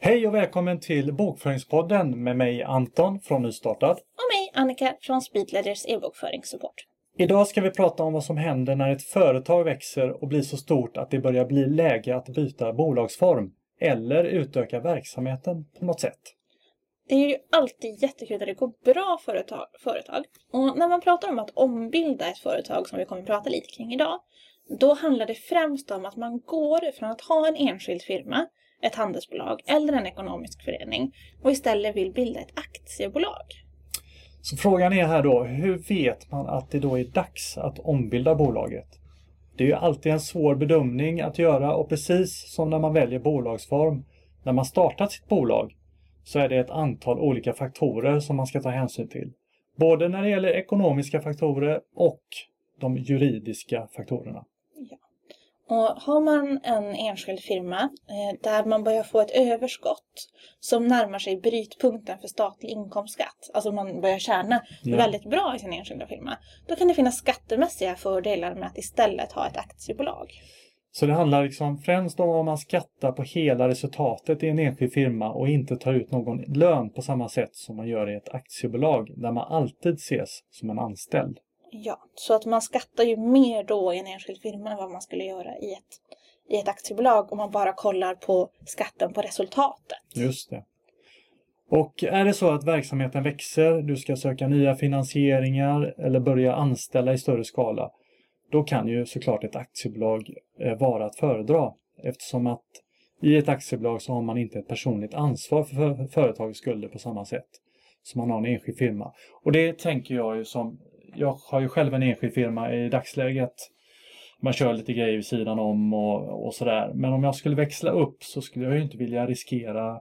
Hej och välkommen till Bokföringspodden med mig Anton från Nystartad. Och mig Annika från Speedleaders e-bokföringssupport. Idag ska vi prata om vad som händer när ett företag växer och blir så stort att det börjar bli läge att byta bolagsform eller utöka verksamheten på något sätt. Det är ju alltid jättekul när det går bra företag, företag. Och när man pratar om att ombilda ett företag som vi kommer att prata lite kring idag, då handlar det främst om att man går från att ha en enskild firma, ett handelsbolag eller en ekonomisk förening och istället vill bilda ett aktiebolag. Så frågan är här då, hur vet man att det då är dags att ombilda bolaget? Det är ju alltid en svår bedömning att göra och precis som när man väljer bolagsform, när man startat sitt bolag, så är det ett antal olika faktorer som man ska ta hänsyn till. Både när det gäller ekonomiska faktorer och de juridiska faktorerna. Och har man en enskild firma eh, där man börjar få ett överskott som närmar sig brytpunkten för statlig inkomstskatt, alltså man börjar tjäna Ja. väldigt bra i sin enskilda firma, då kan det finnas skattemässiga fördelar med att istället ha ett aktiebolag. Så det handlar liksom främst om om man skattar på hela resultatet i en enskild firma och inte tar ut någon lön på samma sätt som man gör i ett aktiebolag där man alltid ses som en anställd. Ja, så att man skattar ju mer då i en enskild firma än vad man skulle göra i ett, i ett aktiebolag om man bara kollar på skatten på resultatet. Just det. Och är det så att verksamheten växer, du ska söka nya finansieringar eller börja anställa i större skala, då kan ju såklart ett aktiebolag eh, vara att föredra eftersom att i ett aktiebolag så har man inte ett personligt ansvar för företagets skulder på samma sätt som man har en enskild firma. Och det tänker jag ju som, jag har ju själv en enskild firma i dagsläget. Man kör lite grejer vid sidan om och, och sådär. Men om jag skulle växla upp så skulle jag ju inte vilja riskera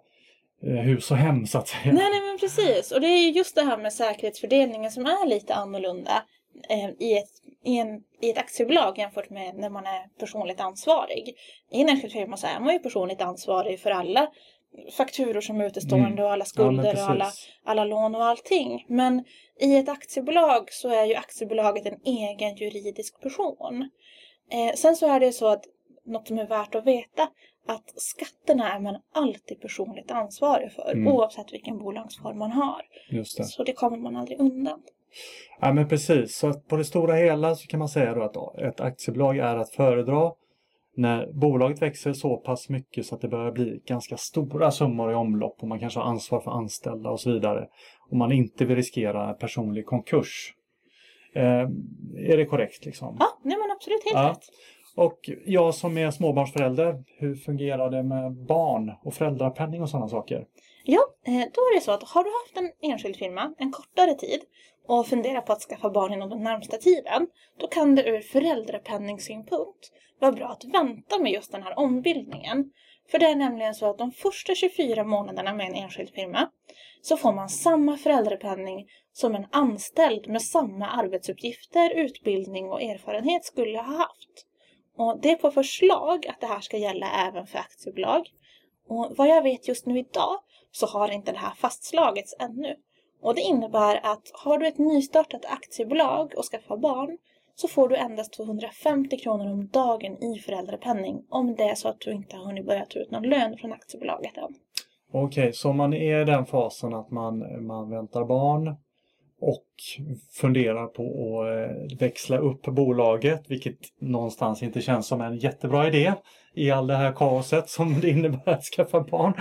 eh, hus och hem så att säga. Nej, nej men precis. Och det är ju just det här med säkerhetsfördelningen som är lite annorlunda eh, i, ett, i, en, i ett aktiebolag jämfört med när man är personligt ansvarig. I en enskild firma så är man ju personligt ansvarig för alla fakturor som är utestående Mm. och alla Ja, skulder och alla, alla lån och allting. Men i ett aktiebolag så är ju aktiebolaget en egen juridisk person. Eh, sen så är det så att något som är värt att veta att skatterna är man alltid personligt ansvarig för Mm. oavsett vilken bolagsform man har. Just det. Så det kommer man aldrig undan. Ja men precis, så på det stora hela så kan man säga att ett aktiebolag är att föredra när bolaget växer så pass mycket så att det börjar bli ganska stora summor i omlopp och man kanske har ansvar för anställda och så vidare. Och man inte vill riskera personlig konkurs. Eh, är det korrekt liksom? Ja, nej men absolut helt Ja. rätt. Och jag som är småbarnsförälder, hur fungerar det med barn och föräldrapenning och sådana saker? Ja, eh, då är det så att har du haft en enskild firma en kortare tid och funderar på att skaffa barn inom den närmsta tiden, då kan det ur föräldrapenningssynpunkt vara bra att vänta med just den här ombildningen. För det är nämligen så att de första 24 månaderna med en enskild firma så får man samma föräldrapenning som en anställd med samma arbetsuppgifter, utbildning och erfarenhet skulle ha haft. Och det är på förslag att det här ska gälla även för aktiebolag. Och vad jag vet just nu idag så har inte det här fastslagits ännu. Och det innebär att har du ett nystartat aktiebolag och skaffar barn så får du endast 250 kronor om dagen i föräldrapenning om det är så att du inte har hunnit börja ta ut någon lön från aktiebolaget än. Okej, så man är i den fasen att man, man väntar barn och funderar på att eh, växla upp bolaget, vilket någonstans inte känns som en jättebra idé i all det här kaoset som det innebär att skaffa barn.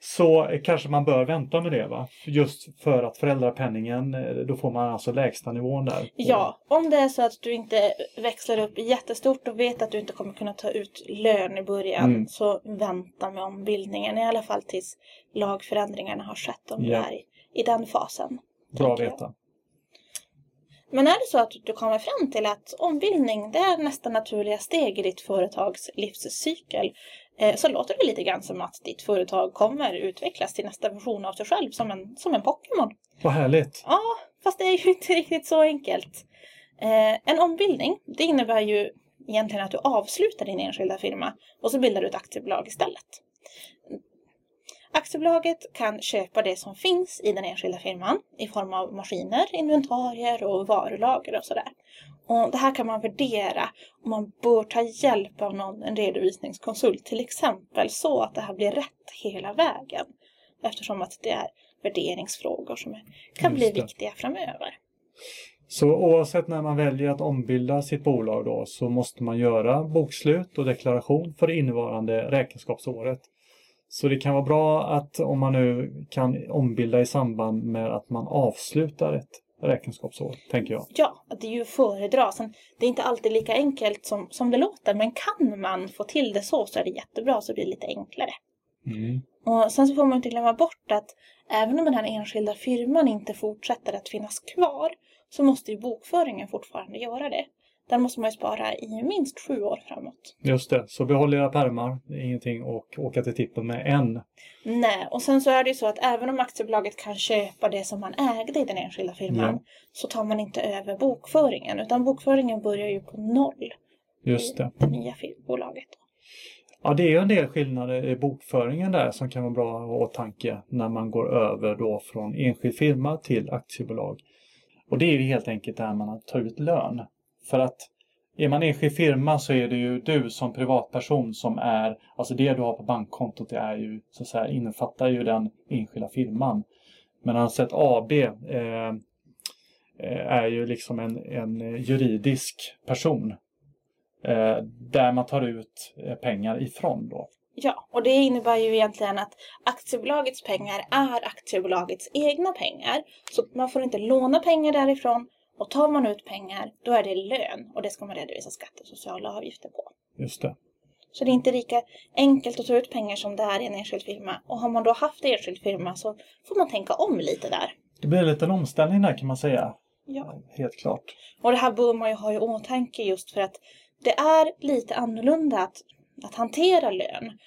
Så kanske man bör vänta med det va? Just för att föräldrapenningen, eh, då får man alltså lägsta nivån där. på- Ja, om det är så att du inte växlar upp jättestort och vet att du inte kommer kunna ta ut lön i början Mm. så vänta med ombildningen i alla fall tills lagförändringarna har skett om du Ja. är i, i den fasen. Bra att veta. Men är det så att du kommer fram till att ombildning det är nästa naturliga steg i ditt företags livscykel eh, så låter det lite grann som att ditt företag kommer utvecklas till nästa version av sig själv som en, som en Pokémon. Vad härligt. Ja, fast det är ju inte riktigt så enkelt. Eh, en ombildning, det innebär ju egentligen att du avslutar din enskilda firma och så bildar du ett aktiebolag istället. Aktiebolaget kan köpa det som finns i den enskilda firman i form av maskiner, inventarier och varulager och sådär. Och det här kan man värdera och man bör ta hjälp av någon, en redovisningskonsult till exempel så att det här blir rätt hela vägen. Eftersom att det är värderingsfrågor som kan bli viktiga framöver. Så oavsett när man väljer att ombilda sitt bolag då så måste man göra bokslut och deklaration för innevarande räkenskapsåret. Så det kan vara bra att om man nu kan ombilda i samband med att man avslutar ett räkenskapsår, tänker jag. Ja, det är ju föredra. Sen, det är inte alltid lika enkelt som, som det låter, men kan man få till det så så är det jättebra så blir det lite enklare. Mm. Och sen så får man inte glömma bort att även om den här enskilda firman inte fortsätter att finnas kvar så måste ju bokföringen fortfarande göra det. Den måste man ju spara i minst sju år framåt. Just det, så behåll era pärmar. Det är ingenting att åka till tippen med än. Nej, och sen så är det ju så att även om aktiebolaget kan köpa det som man ägde i den enskilda firman Ja. så tar man inte över bokföringen utan bokföringen börjar ju på noll Just det. i det nya bolaget. Ja, det är ju en del skillnader i bokföringen där som kan vara bra att ha i åtanke när man går över då från enskild firma till aktiebolag. Och det är ju helt enkelt där man tar ut lön. För att är man enskild firma så är det ju du som privatperson som är, alltså det du har på bankkontot det är ju så att säga innefattar ju den enskilda firman. Men alltså ett AB eh, eh, är ju liksom en, en juridisk person. Eh, där man tar ut eh, pengar ifrån då. Ja, och det innebär ju egentligen att aktiebolagets pengar är aktiebolagets egna pengar. Så man får inte låna pengar därifrån och tar man ut pengar då är det lön och det ska man redovisa skatt och sociala avgifter på. Just det. Så det är inte lika enkelt att ta ut pengar som det är i en enskild firma. Och har man då haft enskild firma så får man tänka om lite där. Det blir en liten omställning där kan man säga. Ja. Helt klart. Och det här bör man ju ha i åtanke just för att det är lite annorlunda att, att hantera lön.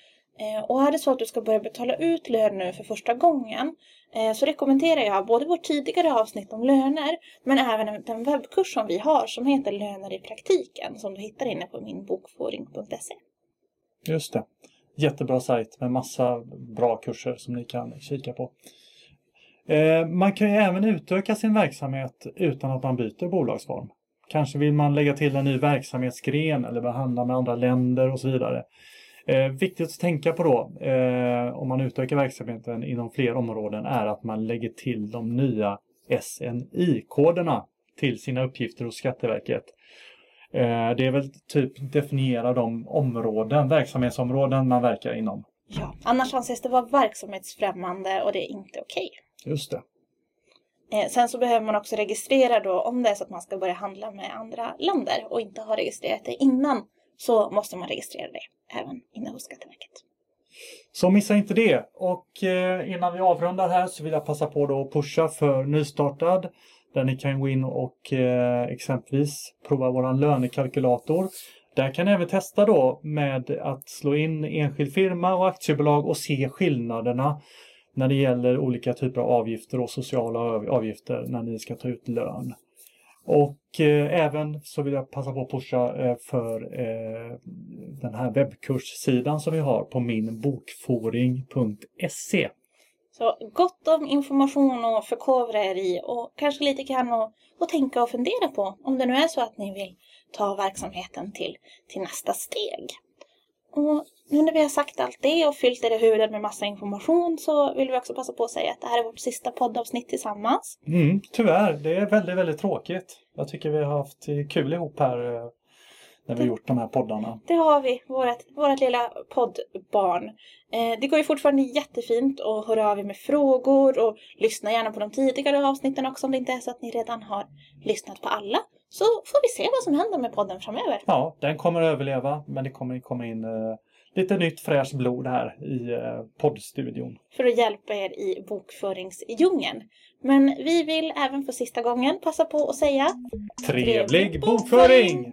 Eh, och är det så att du ska börja betala ut lön nu för första gången eh, så rekommenderar jag både vårt tidigare avsnitt om löner men även den webbkurs som vi har som heter Löner i praktiken som du hittar inne på minbokföring.se. Just det. Jättebra sajt med massa bra kurser som ni kan kika på. Eh, man kan ju även utöka sin verksamhet utan att man byter bolagsform. Kanske vill man lägga till en ny verksamhetsgren eller behandla med andra länder och så vidare. Eh, viktigt att tänka på då eh, om man utökar verksamheten inom fler områden är att man lägger till de nya SNI-koderna till sina uppgifter hos Skatteverket. Eh, det är väl typ definiera de områden, verksamhetsområden man verkar inom. Ja, annars anses det vara verksamhetsfrämmande och det är inte okej. Just det. Eh, sen så behöver man också registrera då om det är så att man ska börja handla med andra länder och inte har registrerat det innan så måste man registrera det även inne hos Skatteverket. Så missa inte det. Och eh, innan vi avrundar här så vill jag passa på då att pusha för nystartad. Där ni kan gå in och eh, exempelvis prova våran lönekalkylator. Där kan ni även testa då med att slå in enskild firma och aktiebolag och se skillnaderna när det gäller olika typer av avgifter och sociala avgifter när ni ska ta ut lön. Och eh, även så vill jag passa på att pusha eh, för eh, den här webbkurssidan som vi har på minbokforing.se. Så gott om information att förkovra er i och kanske lite grann att, att tänka och fundera på om det nu är så att ni vill ta verksamheten till, till nästa steg. Och nu när vi har sagt allt det och fyllt er i huvudet med massa information så vill vi också passa på att säga att det här är vårt sista poddavsnitt tillsammans. Mm, tyvärr, det är väldigt, väldigt tråkigt. Jag tycker vi har haft kul ihop här eh, när vi gjort de här poddarna. Det har vi, vårt, vårt lilla poddbarn. Eh, det går ju fortfarande jättefint att höra av er med frågor och lyssna gärna på de tidigare avsnitten också om det inte är så att ni redan har lyssnat på alla. Så får vi se vad som händer med podden framöver. Ja, den kommer att överleva, men det kommer komma in eh, lite nytt fräscht blod här i eh, poddstudion. För att hjälpa er i bokföringsdjungeln. Men vi vill även för sista gången passa på att säga Trevlig bokföring! bokföring!